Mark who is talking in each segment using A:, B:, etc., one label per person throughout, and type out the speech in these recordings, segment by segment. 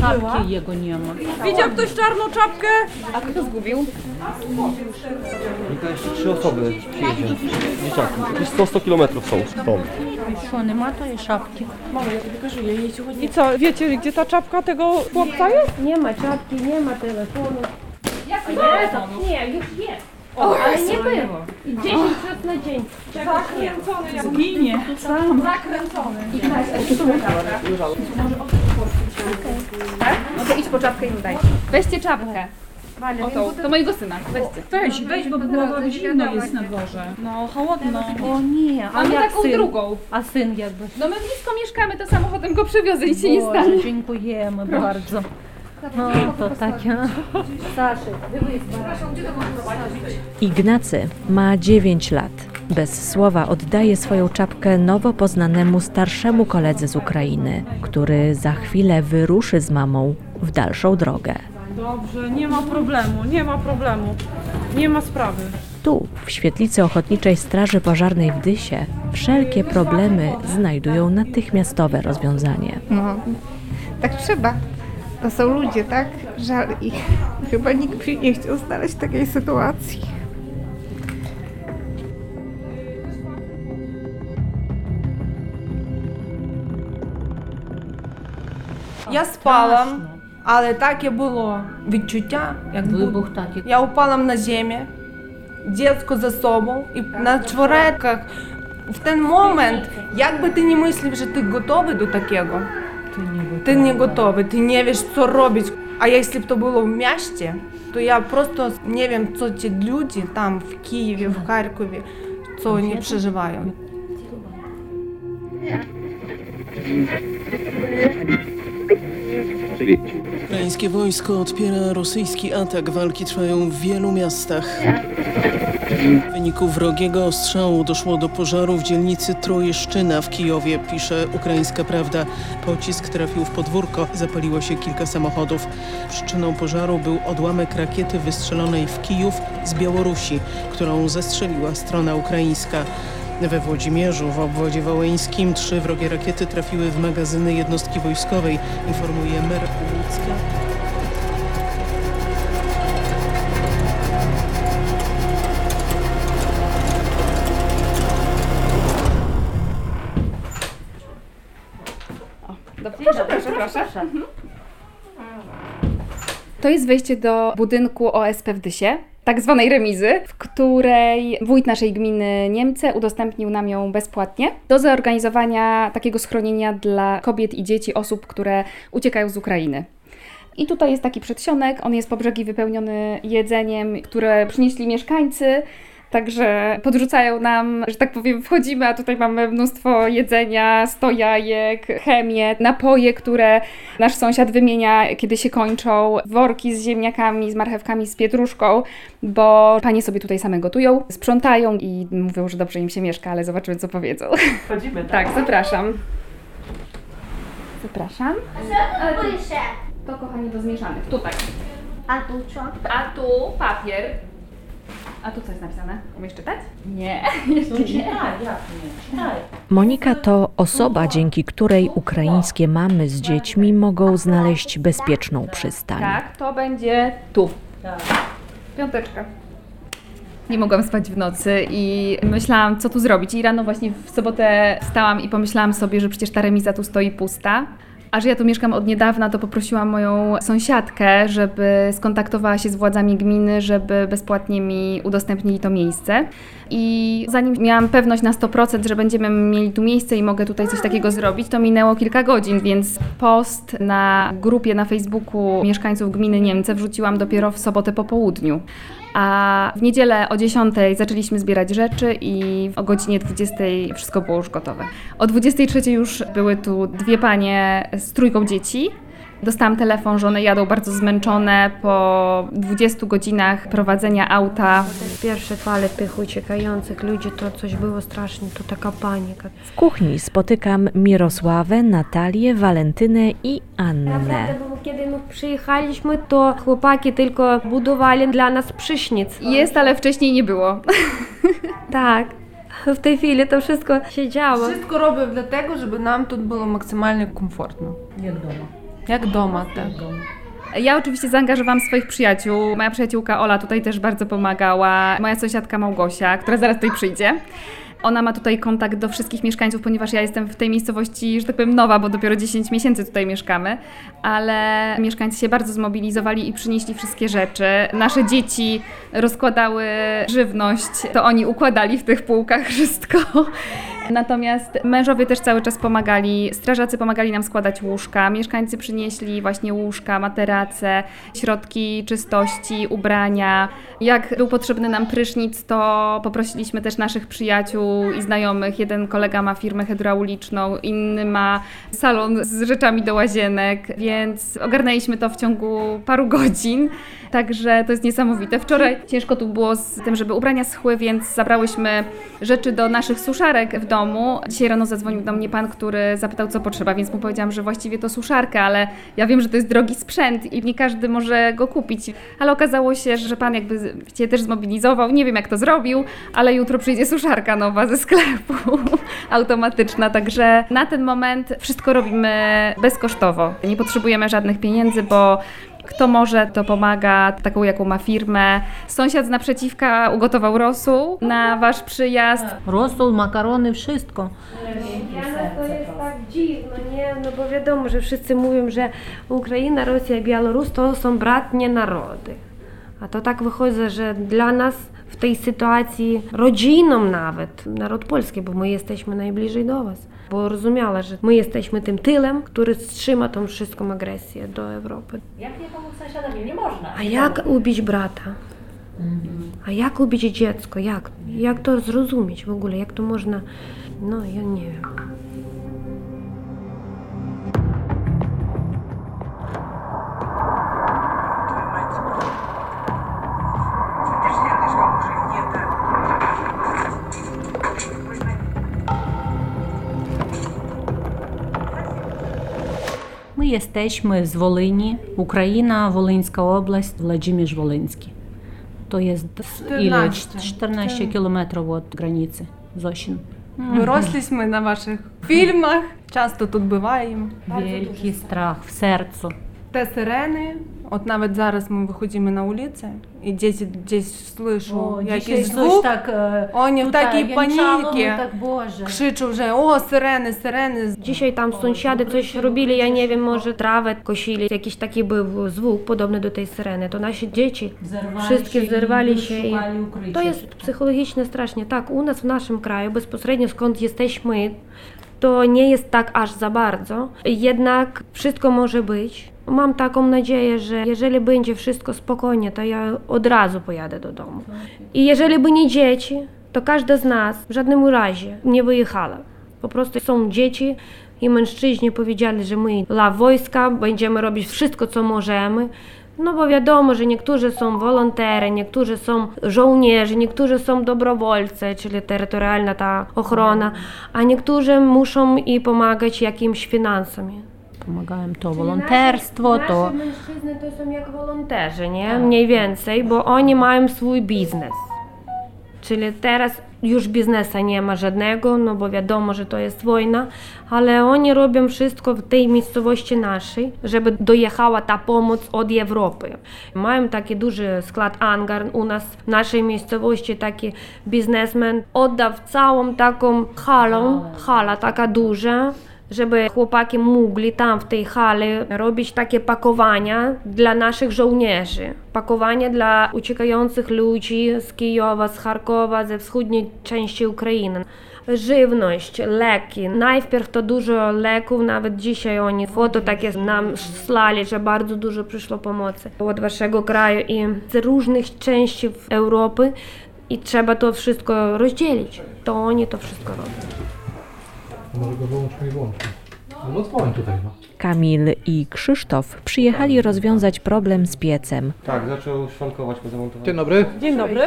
A: Czapki jego nie ma.
B: Widział ktoś czarną czapkę?
C: A kto zgubił?
D: Tylko jeszcze trzy osoby przyjedzie. Dzieciaki. Jakieś 100-100 kilometrów są stąd.
A: Що, нема тої шапки?
B: I co, wiecie gdzie ta czapka tego chłopca jest?
E: Nie ma czapki, nie ma telefonu. Jak telefonu? Nie, już jest. O, ale nie było. I 10 razy na dzień.
B: Zakręcony jak
A: Ginie.
B: zakręcony. Tak?
C: No to idź po czapkę i daj. Weźcie czapkę. To mojego syna, weźcie.
A: Weź, weź, bo byłoby zimno jest na dworze. No, chłodno.
E: O nie, a
C: Mamy
E: jak
C: taką
E: syn?
C: drugą.
E: A syn jakby.
C: No my blisko mieszkamy, to samochodem go przywiozę i się nie stanie.
E: Boże, dziękujemy bardzo. No to takie.
F: Ignacy ma 9 lat. Bez słowa oddaje swoją czapkę nowo poznanemu starszemu koledze z Ukrainy, który za chwilę wyruszy z mamą w dalszą drogę.
B: Dobrze, nie ma problemu, nie ma problemu. Nie ma sprawy.
F: Tu, w świetlicy Ochotniczej Straży Pożarnej w Dysie, wszelkie problemy znajdują natychmiastowe rozwiązanie.
G: No, tak trzeba. To są ludzie, tak? Żal ich. Chyba nikt się nie chciał znaleźć w takiej sytuacji.
H: Я спала, але таке було відчуття, як
A: Вибух такий.
H: я упала на землю, дитину за собою, і на чвореках. В той момент, як би ти не мислив, що ти готовий до такого, ти не готовий, ти не wiesz, що робити. А якщо б то було в місті, то я просто не wiem, що ці люди там в Києві, в Харкові, що вони переживають.
I: Ukraińskie wojsko odpiera rosyjski atak. Walki trwają w wielu miastach. W wyniku wrogiego ostrzału doszło do pożaru w dzielnicy Trojeszczyna w Kijowie, pisze Ukraińska Prawda. Pocisk trafił w podwórko, zapaliło się kilka samochodów. Przyczyną pożaru był odłamek rakiety wystrzelonej w Kijów z Białorusi, którą zestrzeliła strona ukraińska. We Włodzimierzu, w obwodzie wołyńskim, trzy wrogie rakiety trafiły w magazyny jednostki wojskowej, informuje mer Łódzka.
C: Proszę, proszę, proszę. To jest wejście do budynku OSP w Dysie, tak zwanej remizy, w której wójt naszej gminy Niemce udostępnił nam ją bezpłatnie do zorganizowania takiego schronienia dla kobiet i dzieci, osób, które uciekają z Ukrainy. I tutaj jest taki przedsionek, on jest po brzegi wypełniony jedzeniem, które przynieśli mieszkańcy. Także podrzucają nam, że tak powiem, wchodzimy, a tutaj mamy mnóstwo jedzenia, sto jajek, chemię, napoje, które nasz sąsiad wymienia, kiedy się kończą, worki z ziemniakami, z marchewkami, z pietruszką, bo panie sobie tutaj same gotują, sprzątają i mówią, że dobrze im się mieszka, ale zobaczymy, co powiedzą.
B: Chodzimy
C: Tak, zapraszam. Zapraszam. Ale to, to kochani do zmieszanych. Tutaj.
E: A tu co?
C: A tu papier. A tu co jest napisane? Umiesz czytać? Nie, jeszcze nie.
F: Monika to osoba, dzięki której ukraińskie mamy z dziećmi mogą znaleźć bezpieczną przystań.
C: Tak, to będzie tu.
A: Tak.
C: Piąteczka. Nie mogłam spać w nocy i myślałam, co tu zrobić. I rano właśnie w sobotę wstałam i pomyślałam sobie, że przecież ta remiza tu stoi pusta. A że ja tu mieszkam od niedawna, to poprosiłam moją sąsiadkę, żeby skontaktowała się z władzami gminy, żeby bezpłatnie mi udostępnili to miejsce. I zanim miałam pewność na 100%, że będziemy mieli tu miejsce i mogę tutaj coś takiego zrobić, to minęło kilka godzin, więc post na grupie na Facebooku mieszkańców gminy Niemce wrzuciłam dopiero w sobotę po południu. A w niedzielę o 10 zaczęliśmy zbierać rzeczy i o godzinie 20 wszystko było już gotowe. O 23 już były tu dwie panie z trójką dzieci. Dostałam telefon, że one jadą bardzo zmęczone po 20 godzinach prowadzenia auta.
E: Pierwsze fale pychu uciekających ludzi to coś było strasznie, to taka panika.
F: W kuchni spotykam Mirosławę, Natalię, Walentynę i Annę.
E: Kiedy my przyjechaliśmy, to chłopaki tylko budowali dla nas prysznic.
C: Jest, ale wcześniej nie było.
E: tak. W tej chwili to wszystko się działo.
H: Wszystko robię dlatego, żeby nam tu było maksymalnie komfortno.
A: Jak domu.
H: Jak doma te.
C: Ja oczywiście zaangażowałam swoich przyjaciół. Moja przyjaciółka Ola tutaj też bardzo pomagała. Moja sąsiadka Małgosia, która zaraz tutaj przyjdzie. Ona ma tutaj kontakt do wszystkich mieszkańców, ponieważ ja jestem w tej miejscowości, że tak powiem, nowa, bo dopiero 10 miesięcy tutaj mieszkamy, ale mieszkańcy się bardzo zmobilizowali i przynieśli wszystkie rzeczy. Nasze dzieci rozkładały żywność, to oni układali w tych półkach wszystko. Natomiast mężowie też cały czas pomagali, strażacy pomagali nam składać łóżka, mieszkańcy przynieśli właśnie łóżka, materace, środki czystości, ubrania. Jak był potrzebny nam prysznic, to poprosiliśmy też naszych przyjaciół i znajomych. Jeden kolega ma firmę hydrauliczną, inny ma salon z rzeczami do łazienek, więc ogarnęliśmy to w ciągu paru godzin. Także to jest niesamowite. Wczoraj ciężko tu było z tym, żeby ubrania schły, więc zabrałyśmy rzeczy do naszych suszarek w domu. Dzisiaj rano zadzwonił do mnie pan, który zapytał, co potrzeba, więc mu powiedziałam, że właściwie to suszarka, ale ja wiem, że to jest drogi sprzęt i nie każdy może go kupić. Ale okazało się, że pan jakby się też zmobilizował. Nie wiem, jak to zrobił, ale jutro przyjdzie suszarka nowa ze sklepu, automatyczna. Także na ten moment wszystko robimy bezkosztowo. Nie potrzebujemy żadnych pieniędzy, bo kto może, to pomaga, taką jaką ma firmę. Sąsiad z naprzeciwka ugotował rosół na wasz przyjazd.
J: Rosół, makarony, wszystko.
E: Nas to jest tak dziwno, nie? No bo wiadomo, że wszyscy mówią, że Ukraina, Rosja i Białoruś to są bratnie narody. A to tak wychodzi, że dla nas w tej sytuacji, rodziną nawet, naród polski, bo my jesteśmy najbliżej do was. Bo rozumiała, że my jesteśmy tym tylem, który wstrzyma tą wszystką agresję do Europy.
J: Jak nie pomóc sąsiadowi? Nie można.
E: A jak ubić brata? A jak ubić dziecko? Jak? Jak to zrozumieć w ogóle? Jak to można? No, ja nie wiem.
J: Jesteśmy z Wolini, Ukraina, Wolyńska oblast, Włodzimierz Wolyński. To jest ile?
H: 14.
J: 14 kilometrów od granicy z Osin.
H: Wyrośliśmy na waszych filmach, часто тут буваємо.
J: Wielki strach w sercu.
H: Te syreny, от навіть зараз ми виходимо на вулиці, і десь, десь слышу якийсь звук,
J: e,
H: o, syreny, syreny.
E: Dzisiaj tam sąsiady coś robili, ja nie wiem, może trawę kosili, jakiś taki był zwuk podobny do tej syreny, to nasi dzieci
J: Zerwali
E: wszystkie
J: się i
E: zerwali się i
J: szukali ukrycia.
E: to jest psychologicznie strasznie. Tak, u nas w naszym kraju, bezpośrednio skąd jesteśmy, to nie jest tak aż za bardzo, jednak wszystko może być. Mam taką nadzieję, że jeżeli będzie wszystko spokojnie, to ja od razu pojadę do domu. I jeżeli by nie dzieci, to każda z nas w żadnym razie nie wyjechała. Po prostu są dzieci i mężczyźni powiedzieli, że my dla wojska będziemy robić wszystko, co możemy. No bo wiadomo, że niektórzy są wolontery, niektórzy są żołnierze, niektórzy są dobrowolcy, czyli terytorialna ta ochrona, a niektórzy muszą i pomagać jakimiś finansami
J: pomagałem, to Czyli wolonterstwo, to...
E: Nasze mężczyzny to są jak wolonterzy, nie? Tak. Mniej więcej, bo oni mają swój biznes. Czyli teraz już biznesa nie ma żadnego, no bo wiadomo, że to jest wojna, ale oni robią wszystko w tej miejscowości naszej, żeby dojechała ta pomoc od Europy. Mają taki duży skład angar u nas w naszej miejscowości taki biznesmen oddał całą taką halą, hala taka duża, żeby chłopaki mogli tam w tej hali robić takie pakowania dla naszych żołnierzy. Pakowania dla uciekających ludzi z Kijowa, z Charkowa, ze wschodniej części Ukrainy. Żywność, leki. Najpierw to dużo leków, nawet dzisiaj oni foto takie nam slali, że bardzo dużo przyszło pomocy od waszego kraju i z różnych części Europy i trzeba to wszystko rozdzielić. To oni to wszystko robią.
K: Może go wyłączmy i włączmy. No dzwoń tutaj, no.
F: Kamil i Krzysztof przyjechali rozwiązać problem z piecem.
D: Tak, zaczął szwankować po zamontowaniu.
K: Dzień dobry.
B: Dzień dobry.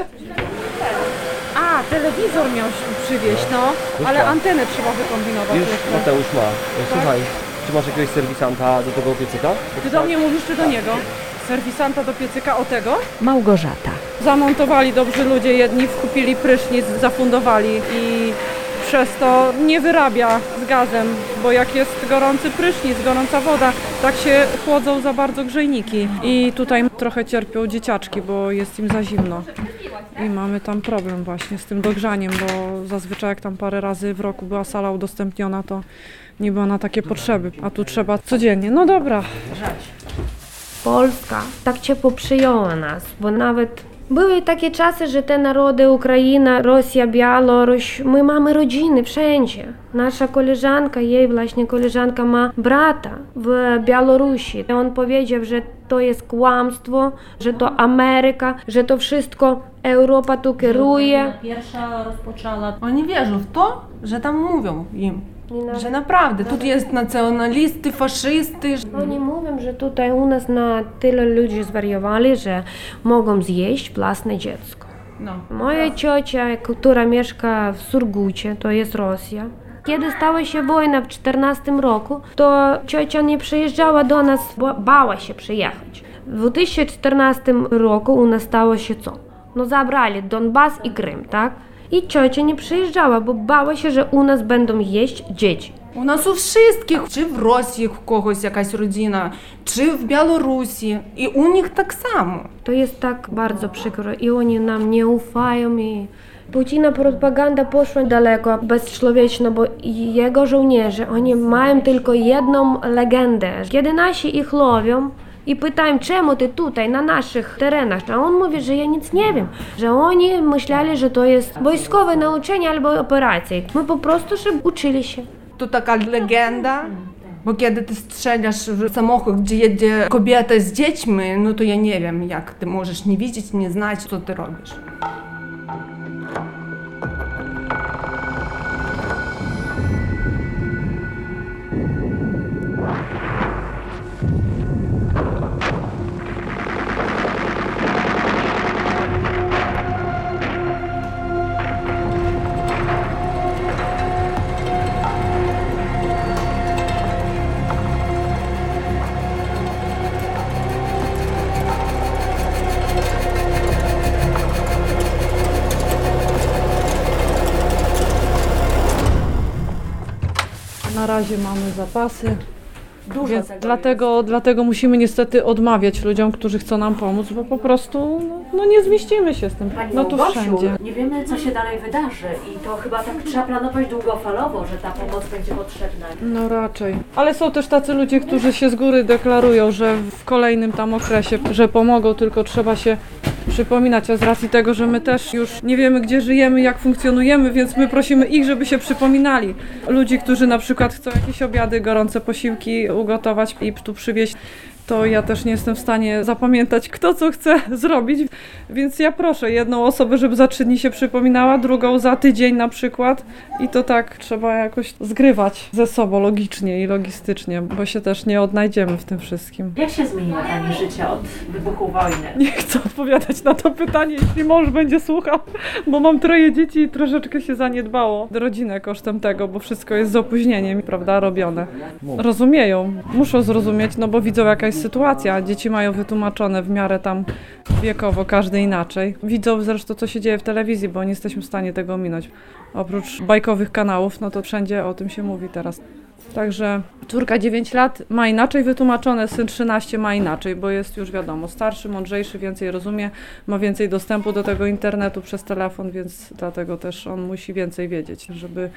B: A, telewizor miał przywieźć, no. Ale
D: Już ma.
B: antenę trzeba wykombinować
D: Już
B: jeszcze.
D: Mateusz ma. E, Słuchaj, czy masz jakiegoś serwisanta do tego piecyka?
B: Ty do mnie mówisz, czy do niego? Serwisanta do piecyka o tego?
F: Małgorzata.
B: Zamontowali dobrzy ludzie, jedni kupili prysznic, zafundowali i przez to nie wyrabia z gazem, bo jak jest gorący prysznic, gorąca woda, tak się chłodzą za bardzo grzejniki. I tutaj trochę cierpią dzieciaczki, bo jest im za zimno. I mamy tam problem właśnie z tym dogrzaniem, bo zazwyczaj jak tam parę razy w roku była sala udostępniona, to nie była na takie potrzeby, a tu trzeba codziennie. No dobra,
E: Polska tak ciepło przyjęła nas, bo nawet były takie czasy, że te narody Ukraina, Rosja, Białoruś, my mamy rodziny wszędzie. Nasza koleżanka, jej właśnie koleżanka ma brata w Białorusi. On powiedział, że to jest kłamstwo, że to Ameryka, że to wszystko Europa tu kieruje.
J: Pierwsza rozpoczęła
H: Oni wierzą w to, że tam mówią im. Że naprawdę, nawet... tu jest nacjonalisty, faszysty.
E: Oni no mówią, że tutaj u nas na tyle ludzi zwariowali, że mogą zjeść własne dziecko.
A: No.
E: Moja ciocia, która mieszka w Surgucie, to jest Rosja, kiedy stała się wojna w 14 roku, to ciocia nie przyjeżdżała do nas, bo bała się przyjechać. W 2014 roku u nas stało się co? No zabrali Donbas i Krym, tak? I ciocia nie przyjeżdżała, bo bała się, że u nas będą jeść dzieci.
H: У нас у wszystkich, чи в Росії в когось якась родина, чи в Білорусі, і у них так само.
E: To jest tak bardzo przykro i oni nam nie ufają i Putina propaganda poszła daleko, bezczłowieczna, bo jego żołnierze, oni mają tylko jedną legendę. Kiedy nasi ich lowią i pytają, czemu ty tutaj, na naszych terenach, a on mówi, że ja nic nie wiem, że oni myśleli, że to jest wojskowe nauczenie albo operacje. My po prostu, żeby uczyli się.
H: To taka legenda. Bo kiedy ty strzelasz w samochód, gdzie jedzie kobieta z dziećmi, no to ja nie wiem, jak ty możesz nie widzieć, nie znać, co ty robisz.
B: Razie mamy zapasy. Więc dlatego, dlatego musimy niestety odmawiać ludziom, którzy chcą nam pomóc, bo po prostu no, no nie zmieścimy się z tym.
L: Pani
B: No tu
L: Małgosiu,
B: wszędzie.
L: nie wiemy, co się dalej wydarzy i to chyba tak trzeba planować długofalowo, że ta pomoc będzie potrzebna.
B: No raczej. Ale są też tacy ludzie, którzy się z góry deklarują, że w kolejnym tam okresie, że pomogą, tylko trzeba się przypominać, a z racji tego, że my też już nie wiemy, gdzie żyjemy, jak funkcjonujemy, więc my prosimy ich, żeby się przypominali. Ludzi, którzy na przykład chcą jakieś obiady, gorące posiłki ugotować i tu przywieźć, to ja też nie jestem w stanie zapamiętać, kto co chce zrobić, więc ja proszę jedną osobę, żeby za trzy dni się przypominała, drugą za tydzień na przykład i to tak trzeba jakoś zgrywać ze sobą logicznie i logistycznie, bo się też nie odnajdziemy w tym wszystkim.
L: Jak się zmieniło Pani życie od wybuchu wojny?
B: Nie chcę odpowiadać na to pytanie, jeśli mąż będzie słuchał, bo mam troje dzieci i troszeczkę się zaniedbało rodzinę kosztem tego, bo wszystko jest z opóźnieniem, prawda, robione. Rozumieją, muszą zrozumieć, no bo widzą jaka jest sytuacja. Dzieci mają wytłumaczone w miarę tam wiekowo, każdy inaczej. Widzą zresztą, co się dzieje w telewizji, bo nie jesteśmy w stanie tego ominąć. Oprócz bajkowych kanałów, no to wszędzie o tym się mówi teraz. Także córka 9 lat ma inaczej wytłumaczone, syn 13 ma inaczej, bo jest już wiadomo, starszy, mądrzejszy, więcej rozumie, ma więcej dostępu do tego internetu przez telefon, więc dlatego też on musi więcej wiedzieć, żeby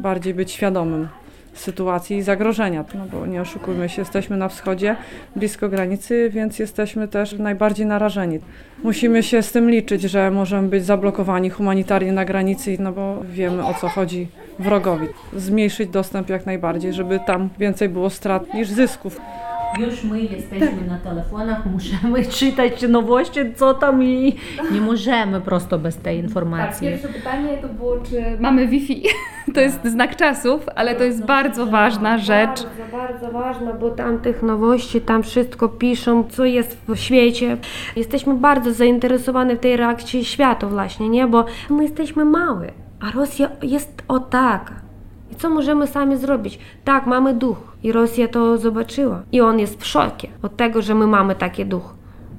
B: bardziej być świadomym sytuacji i zagrożenia. No bo nie oszukujmy się, jesteśmy na wschodzie, blisko granicy, więc jesteśmy też najbardziej narażeni. Musimy się z tym liczyć, że możemy być zablokowani humanitarnie na granicy, no bo wiemy o co chodzi wrogowi. Zmniejszyć dostęp jak najbardziej, żeby tam więcej było strat niż zysków.
J: Już my jesteśmy na telefonach, musimy czytać nowości, co tam i nie możemy prosto bez tej
C: Tak,
J: informacji.
C: pierwsze pytanie to było, czy mamy Wi-Fi. To jest znak czasów, ale to jest bardzo ważna rzecz.
E: Bardzo, bardzo ważne, bo tam tych nowości, tam wszystko piszą, co jest w świecie. Jesteśmy bardzo zainteresowani w tej reakcji świata właśnie, nie? Bo my jesteśmy małe, a Rosja jest o taka. Co możemy sami zrobić? Tak, mamy duch i Rosja to zobaczyła. I on jest w szokie od tego, że my mamy taki duch.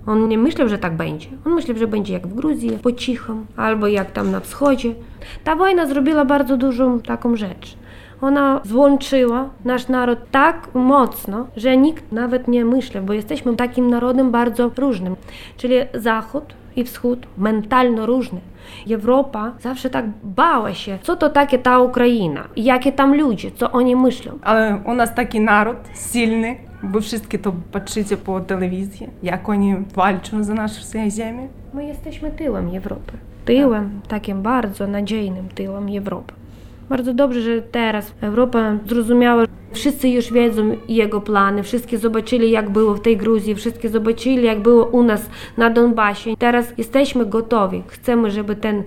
E: On nie myślał, że tak będzie. On myślał, że będzie jak w Gruzji, po cichom, albo jak tam na wschodzie. Ta wojna zrobiła bardzo dużą taką rzecz. Ona złączyła nasz naród tak mocno, że nikt nawet nie myślał, bo jesteśmy takim narodem bardzo różnym. Czyli Zachód i Wschód mentalno różny. Zawsze tak bała się, co to takie ta Ukraina, i jakie tam ludzie, co oni myślą.
H: Ale u nas taki naród silny, bo wszystkie to patrzycie po telewizji, jak oni walczą za naszą ziemię.
E: My jesteśmy tyłem Europy. Tyłem, takim bardzo nadziejnym tyłem Europy. Bardzo dobrze, że teraz Europa zrozumiała, wszyscy już wiedzą jego plany, wszyscy zobaczyli, jak było w tej Gruzji, wszyscy zobaczyli, jak było u nas na Donbasie. Teraz jesteśmy gotowi. Chcemy, żeby ten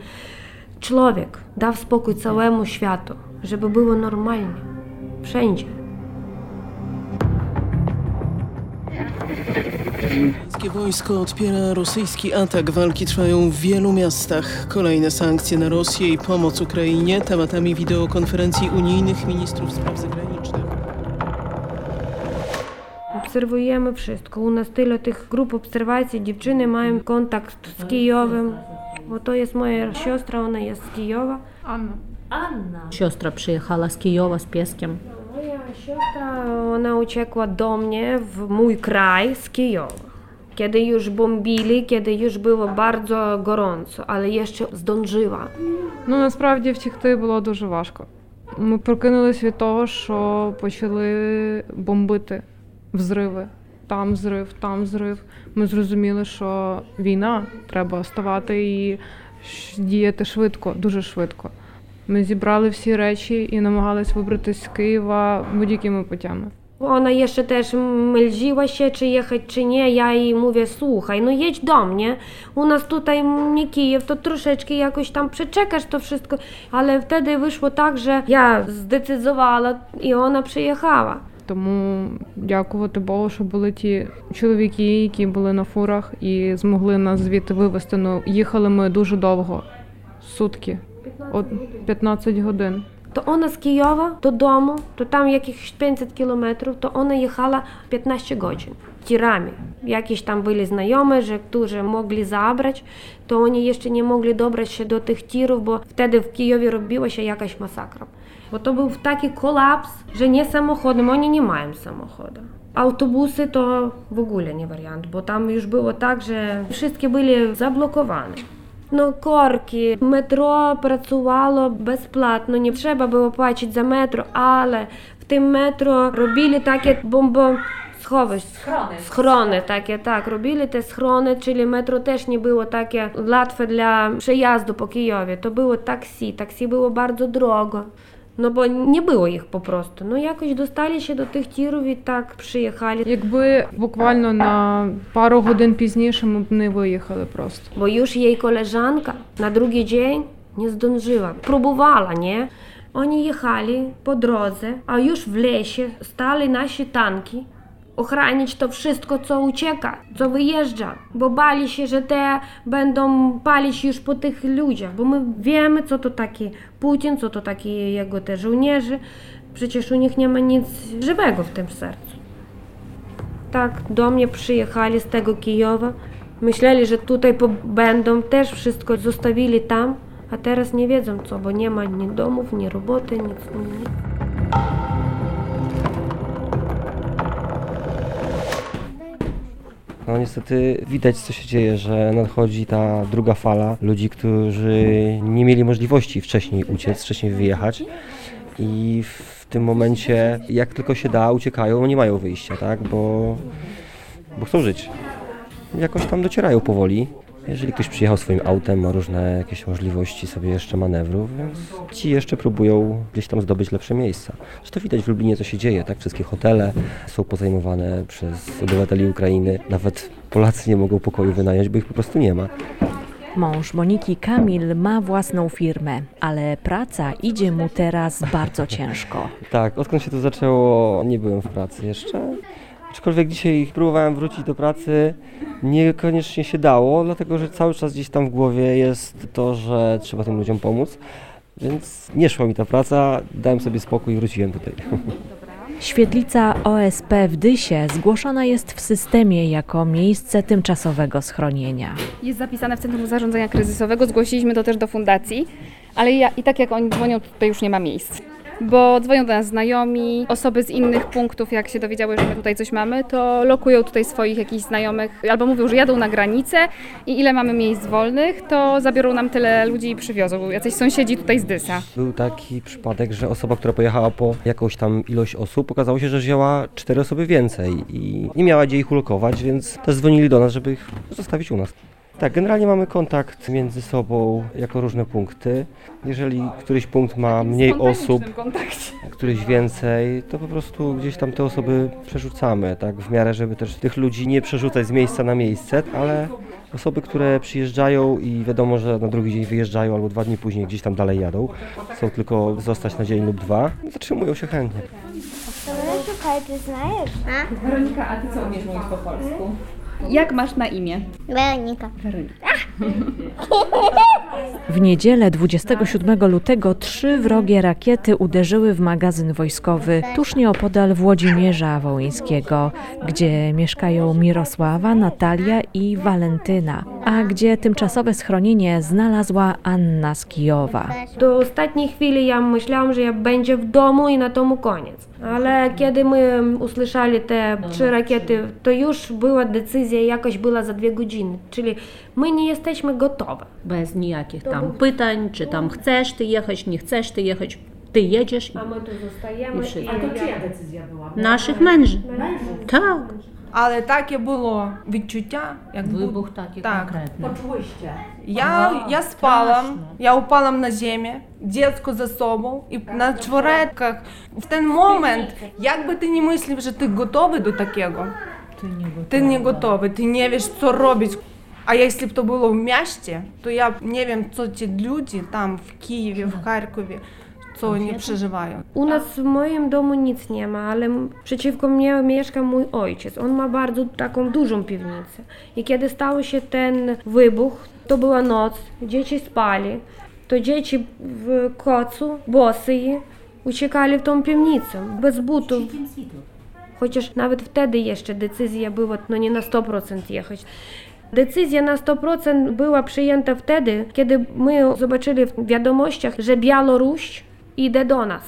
E: człowiek dał spokój całemu światu, żeby było normalnie. Wszędzie.
I: Rosyjskie wojsko odpiera rosyjski atak. Walki trwają w wielu miastach. Kolejne sankcje na Rosję i pomoc Ukrainie tematami wideokonferencji unijnych ministrów spraw zagranicznych.
E: Obserwujemy wszystko. U nas tyle tych grup obserwacji. Dziewczyny mają kontakt z Kijowem, bo to jest moja siostra, ona jest z Kijowa.
H: Anna.
J: Siostra przyjechała z Kijowa z pieskiem.
E: Siostra, ona uciekła do mnie w mój kraj z Kijowa. Kiedy już bombili, kiedy już było bardzo gorąco, ale jeszcze zdążyła.
B: Ну насправді втікти було дуже важко. Ми прокинулись від того, що почали бомбити взриви. Там зрив, там зрив. Ми зрозуміли, що війна, треба вставати і ш- діяти швидко, дуже швидко. Ми зібрали всі речі і намагались вибратися з Києва будь-якими путями.
E: Ona jeszcze też myldziła się, czy jechać, czy nie. Ja jej mówię, słuchaj, no jedź do mnie. U nas tutaj nie Kijów, to troszeczkę jakoś tam przeczekasz to wszystko. Ale wtedy wyszło tak, że ja zdecydowała i ona przyjechała.
B: Тому дякувати Богу, що були ті чоловіки, які були на фурах і змогли нас звідти вивезти. Ну, їхали ми дуже довго, сутки, 15 годин.
E: То вона з Києва додому, то там якихось 50 кілометрів, то вона їхала 15 годин. Тірамі, Якісь там були знайомі, що дуже могли забрати, то вони ще не могли добрати ще до тих тірів, бо тоді в Києві робилася якась масакра. Бо то був такий колапс, що не самоходом, вони не мають самоходу. Автобуси то в не варіант, бо там ж було так, що всі були заблоковані. Ну, корки, метро працювало безплатно, не треба було платити за метро, але в тим метро робили таке
L: бомбо.
E: Сховись, схрони. схрони, таке так робили те схрони, чи метро теж не було таке латве для приїзду по Києві. То було таксі. Таксі було дуже дорого. Ну бо не було їх попросту. Ну якось достали ще до тих тірові так приїхали.
B: Якби буквально на пару годин пізніше ми б не виїхали просто.
E: Бо ж її колежанка на другий день не здонжила. Пробувала, ні? Вони їхали по дорозі, а ж в лесі стали наші танки. Ochraniać to wszystko, co ucieka, co wyjeżdża, bo bali się, że te będą palić już po tych ludziach, bo my wiemy, co to taki Putin, co to taki jego te żołnierze. Przecież u nich nie ma nic żywego w tym sercu. Tak, do mnie przyjechali z tego Kijowa. Myśleli, że tutaj będą, też wszystko zostawili tam, a teraz nie wiedzą co, bo nie ma ni domów, ni roboty, nic. nic.
D: No niestety widać co się dzieje, że nadchodzi ta druga fala ludzi, którzy nie mieli możliwości wcześniej uciec, wcześniej wyjechać i w tym momencie jak tylko się da uciekają, nie mają wyjścia, tak, bo, bo chcą żyć. Jakoś tam docierają powoli. Jeżeli ktoś przyjechał swoim autem, ma różne jakieś możliwości sobie jeszcze manewrów, więc ci jeszcze próbują gdzieś tam zdobyć lepsze miejsca. Zresztą widać w Lublinie, co się dzieje, tak? Wszystkie hotele są pozajmowane przez obywateli Ukrainy. Nawet Polacy nie mogą pokoju wynająć, bo ich po prostu nie ma.
F: Mąż Moniki Kamil ma własną firmę, ale praca idzie mu teraz bardzo ciężko.
D: Tak, odkąd się to zaczęło, nie byłem w pracy jeszcze. Aczkolwiek dzisiaj próbowałem wrócić do pracy, niekoniecznie się dało, dlatego że cały czas gdzieś tam w głowie jest to, że trzeba tym ludziom pomóc. Więc nie szła mi ta praca, dałem sobie spokój i wróciłem tutaj.
F: Świetlica OSP w Dysie zgłoszona jest w systemie jako miejsce tymczasowego schronienia.
C: Jest zapisane w Centrum Zarządzania Kryzysowego, zgłosiliśmy to też do fundacji, ale ja, i tak jak oni dzwonią, tutaj już nie ma miejsc. Bo dzwonią do nas znajomi, osoby z innych punktów, jak się dowiedziały, że my tutaj coś mamy, to lokują tutaj swoich jakichś znajomych, albo mówią, że jadą na granicę i ile mamy miejsc wolnych, to zabiorą nam tyle ludzi i przywiozą. Jacyś sąsiedzi tutaj z Dysa.
D: Był taki przypadek, że osoba, która pojechała po jakąś tam ilość osób, okazało się, że wzięła cztery osoby więcej i nie miała gdzie ich ulokować, więc też dzwonili do nas, żeby ich zostawić u nas. Tak, generalnie mamy kontakt między sobą jako różne punkty. Jeżeli któryś punkt ma mniej osób, któryś więcej, to po prostu gdzieś tam te osoby przerzucamy, tak, w miarę, żeby też tych ludzi nie przerzucać z miejsca na miejsce, ale osoby, które przyjeżdżają i wiadomo, że na drugi dzień wyjeżdżają albo dwa dni później gdzieś tam dalej jadą, chcą tylko zostać na dzień lub dwa, zatrzymują się chętnie.
M: Szukaj, ty znajesz?
C: Weronika, a ty co umiesz mówić po polsku? Jak masz na imię?
M: Weronika.
F: W niedzielę 27 lutego trzy wrogie rakiety uderzyły w magazyn wojskowy tuż nieopodal Włodzimierza Wołyńskiego, gdzie mieszkają Mirosława, Natalia i Walentyna, a gdzie tymczasowe schronienie znalazła Anna z Kijowa.
E: Do ostatniej chwili ja myślałam, że ja będzie w domu i na tomu koniec. Ale kiedy my usłyszeli te trzy rakiety, to już była decyzja, jakaś była za dwie godziny. Czyli my nie jesteśmy gotowe.
J: Bez nijakich tam pytań, czy tam chcesz ty jechać, nie chcesz ty jechać. Ty jedziesz i
E: A my tu zostajemy.
J: I wszystko.
L: A to czyja decyzja była?
J: naszych mężów. Tak.
H: Але таке було відчуття, як
J: Вибух такий
H: так.
J: конкретний.
L: Poczułyście.
H: Я,
J: Вау,
H: я спала,
J: страшно.
H: я упала на землю, дітку за собою, і на чворетках. В той момент, як би ти не мислив, що ти готовий до такого,
J: Ти не
H: ти не готовий, ти не wiesz, що робити. А якщо б то було в місті, то я б не wiem, що ті люди там в Києві, в Харкові, co oni przeżywają.
E: U nas w moim domu nic nie ma, ale m- przeciwko mnie mieszka mój ojciec. On ma bardzo taką dużą piwnicę. I kiedy stał się ten wybuch, to była noc, dzieci spali, to dzieci w kocu, bosy, uciekali w tą piwnicę, bez butów. Chociaż nawet wtedy jeszcze decyzja była no nie na 100% jechać. Decyzja na 100% była przyjęta wtedy, kiedy my zobaczyli w wiadomościach, że Białoruś idzie do nas.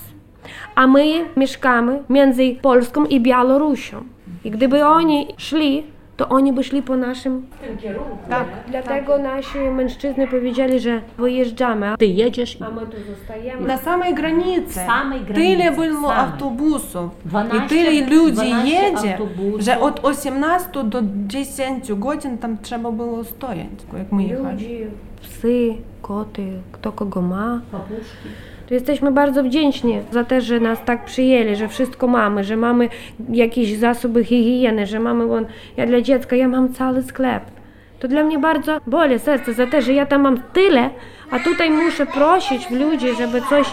E: A my mieszkamy między Polską i Białorusią. I gdyby oni szli, to oni by szli po naszym.
L: W tym kierunku.
H: Tak.
E: Dlatego nasi mężczyźni powiedzieli, że wyjeżdżamy.
J: Ty jedziesz i
E: A my tu zostajemy.
H: На самій границі.
J: самej
H: Tyle
J: granicy,
H: було
J: samej.
H: автобусів
J: 12
H: і тyle людей
J: 12
H: їде,
J: автобусів.
H: що від 18 до 10 годин там треба було стояти, як ми їхали.
E: Ludzi, psy, koty, kto kogo ma.
J: Papuszki.
E: to jesteśmy bardzo wdzięczni za to, że nas tak przyjęli, że wszystko mamy, że mamy jakieś zasoby higieny, że mamy, on, ja dla dziecka, ja mam cały sklep. To dla mnie bardzo boli serce za to, że ja tam mam tyle, a tutaj muszę prosić w ludzi, żeby coś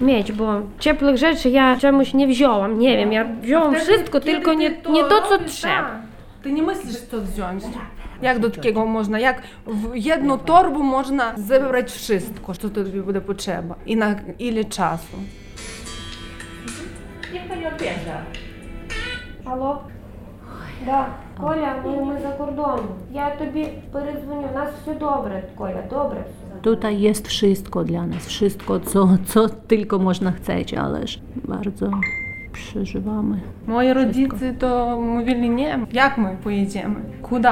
E: mieć, bo ciepłych rzeczy ja czemuś nie wziąłam, nie wiem, ja wziąłam wszystko, tylko nie, nie to, co trzeba.
H: Ty nie myślisz, co wziąć. Як до такого можна? Як в одну торбу можна забрати все, що тобі буде потреба, і на ілі часу.
L: Niech pani odbierze.
E: Алло? Да, Коля, ми, ми за кордоном. Я тобі передзвоню. У нас все добре, Коля, добре.
J: Tutaj jest wszystko dla nas, wszystko, co, co tylko można chcieć, ależ bardzo przeżywamy.
H: Мої родиці то mówili nie, як ми поїдемо? Куди?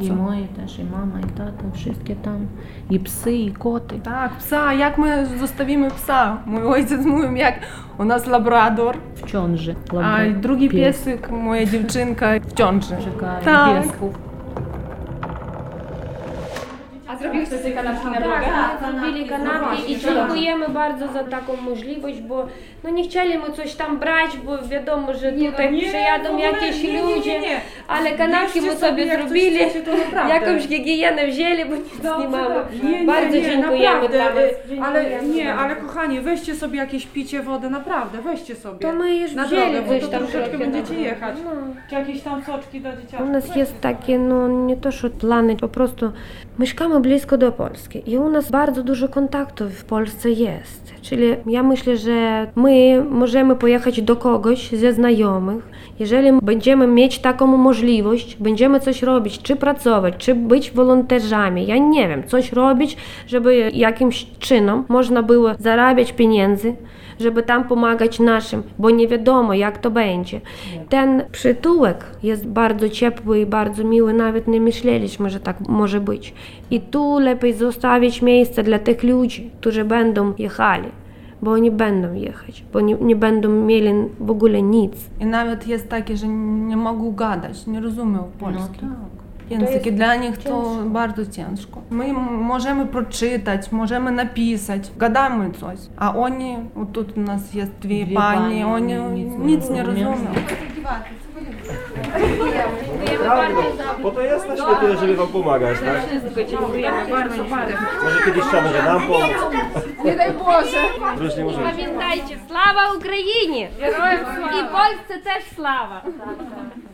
H: І
J: мої теж, і мама, і тата всі там, і пси, і коти.
H: Так, пса, як ми заставимо пса? Мой отець мовив, як у нас лабрадор.
J: В чон
H: же?
J: Лабрадор.
H: А
J: другий
H: песик, моя дівчинка, в чон
J: же.
H: Чекає,
J: Так.
C: Zrobił tak, sobie tak, kanapki
E: tak,
C: na
E: bloga? Tak, zrobili kanapki i dziękujemy bardzo za taką możliwość, bo no nie chcieli mu coś tam brać, bo wiadomo, że no tutaj nie, przyjadą nie, jakieś nie, ludzie, ale kanapki mu sobie zrobili, jakąś higienę wzięli, bo nic Dobrze, nie mamy. Bardzo dziękujemy dla Was.
B: Ale nie, ale kochanie, weźcie sobie jakieś picie, wodę, naprawdę, weźcie sobie.
E: To my już wzięli
B: drogę, bo
E: tam
B: troszeczkę będziecie jechać.
E: No.
B: Czy jakieś tam soczki do dzieciaków?
E: U nas jest takie, no nie to, że plany, po prostu mieszkamy blisko do Polski. I u nas bardzo dużo kontaktów w Polsce jest. Czyli ja myślę, że my możemy pojechać do kogoś ze znajomych, jeżeli będziemy mieć taką możliwość, będziemy coś robić, czy pracować, czy być wolonterzami, ja nie wiem, coś robić, żeby jakimś czynom można było zarabiać pieniędzy, żeby tam pomagać naszym, bo nie wiadomo jak to będzie. Ten przytułek jest bardzo ciepły i bardzo miły, nawet nie myśleliśmy, że tak może być. I tu lepiej zostawić miejsce dla tych ludzi, którzy będą jechali. Bo oni będą jechać, bo nie, nie będą mieli w ogóle nic.
H: I nawet jest takie, że nie mogą gadać, nie rozumieją polski języki. Dla nich to bardzo ciężko. My możemy przeczytać, możemy napisać, gadamy coś, a oni, o u nas jest dwie, dwie pani, oni nic, nie rozumieją.
D: Prawda, bo to jest na świecie, żeby wam pomagać, tak? Może kiedyś trzeba będzie nam pomóc.
E: Daj Boże. Pamiętajcie, sława Ukrainie! I Polsce też sława.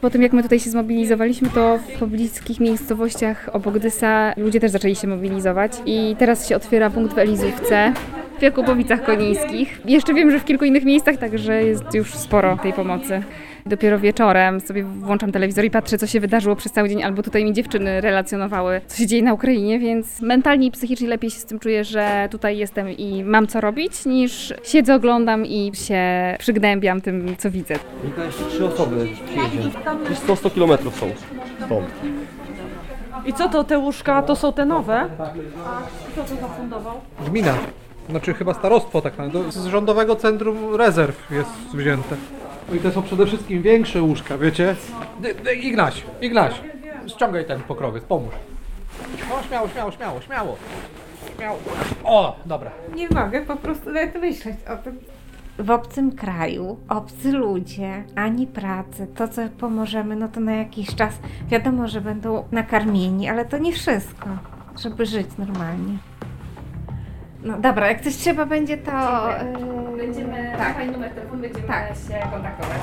C: Po tym jak my tutaj się zmobilizowaliśmy, to w pobliskich miejscowościach obok Dysa ludzie też zaczęli się mobilizować i teraz się otwiera punkt w Elizówce, w Jakubowicach Konińskich. Jeszcze wiem, że w kilku innych miejscach, także jest już sporo tej pomocy. Dopiero wieczorem sobie włączam telewizor i patrzę, co się wydarzyło przez cały dzień, albo tutaj mi dziewczyny relacjonowały, co się dzieje na Ukrainie, więc mentalnie i psychicznie lepiej się z tym czuję, że tutaj jestem i mam co robić, niż siedzę, oglądam i się przygnębiam tym, co widzę.
D: Jeszcze trzy osoby przyjedzie. Gdzieś 100-100 kilometrów są stąd.
B: I co to te łóżka? To są te nowe? A kto to zafundował?
K: Gmina. Znaczy chyba starostwo tak naprawdę. Z Rządowego Centrum Rezerw jest wzięte. No i to są przede wszystkim większe łóżka, wiecie? Ignaś, Ignaś, ściągaj ten pokrowiec, pomóż. No śmiało, śmiało, śmiało, śmiało. Śmiało. O, dobra.
G: Nie mogę po prostu nawet myśleć o tym. W obcym kraju, obcy ludzie, ani pracy, to co pomożemy, no to na jakiś czas wiadomo, że będą nakarmieni, ale to nie wszystko, żeby żyć normalnie. No dobra, jak coś trzeba będzie, to... Yy,
C: Będziemy,
G: tak.
C: fajny numer telefonu, będziemy
G: Tak.
C: się kontaktować.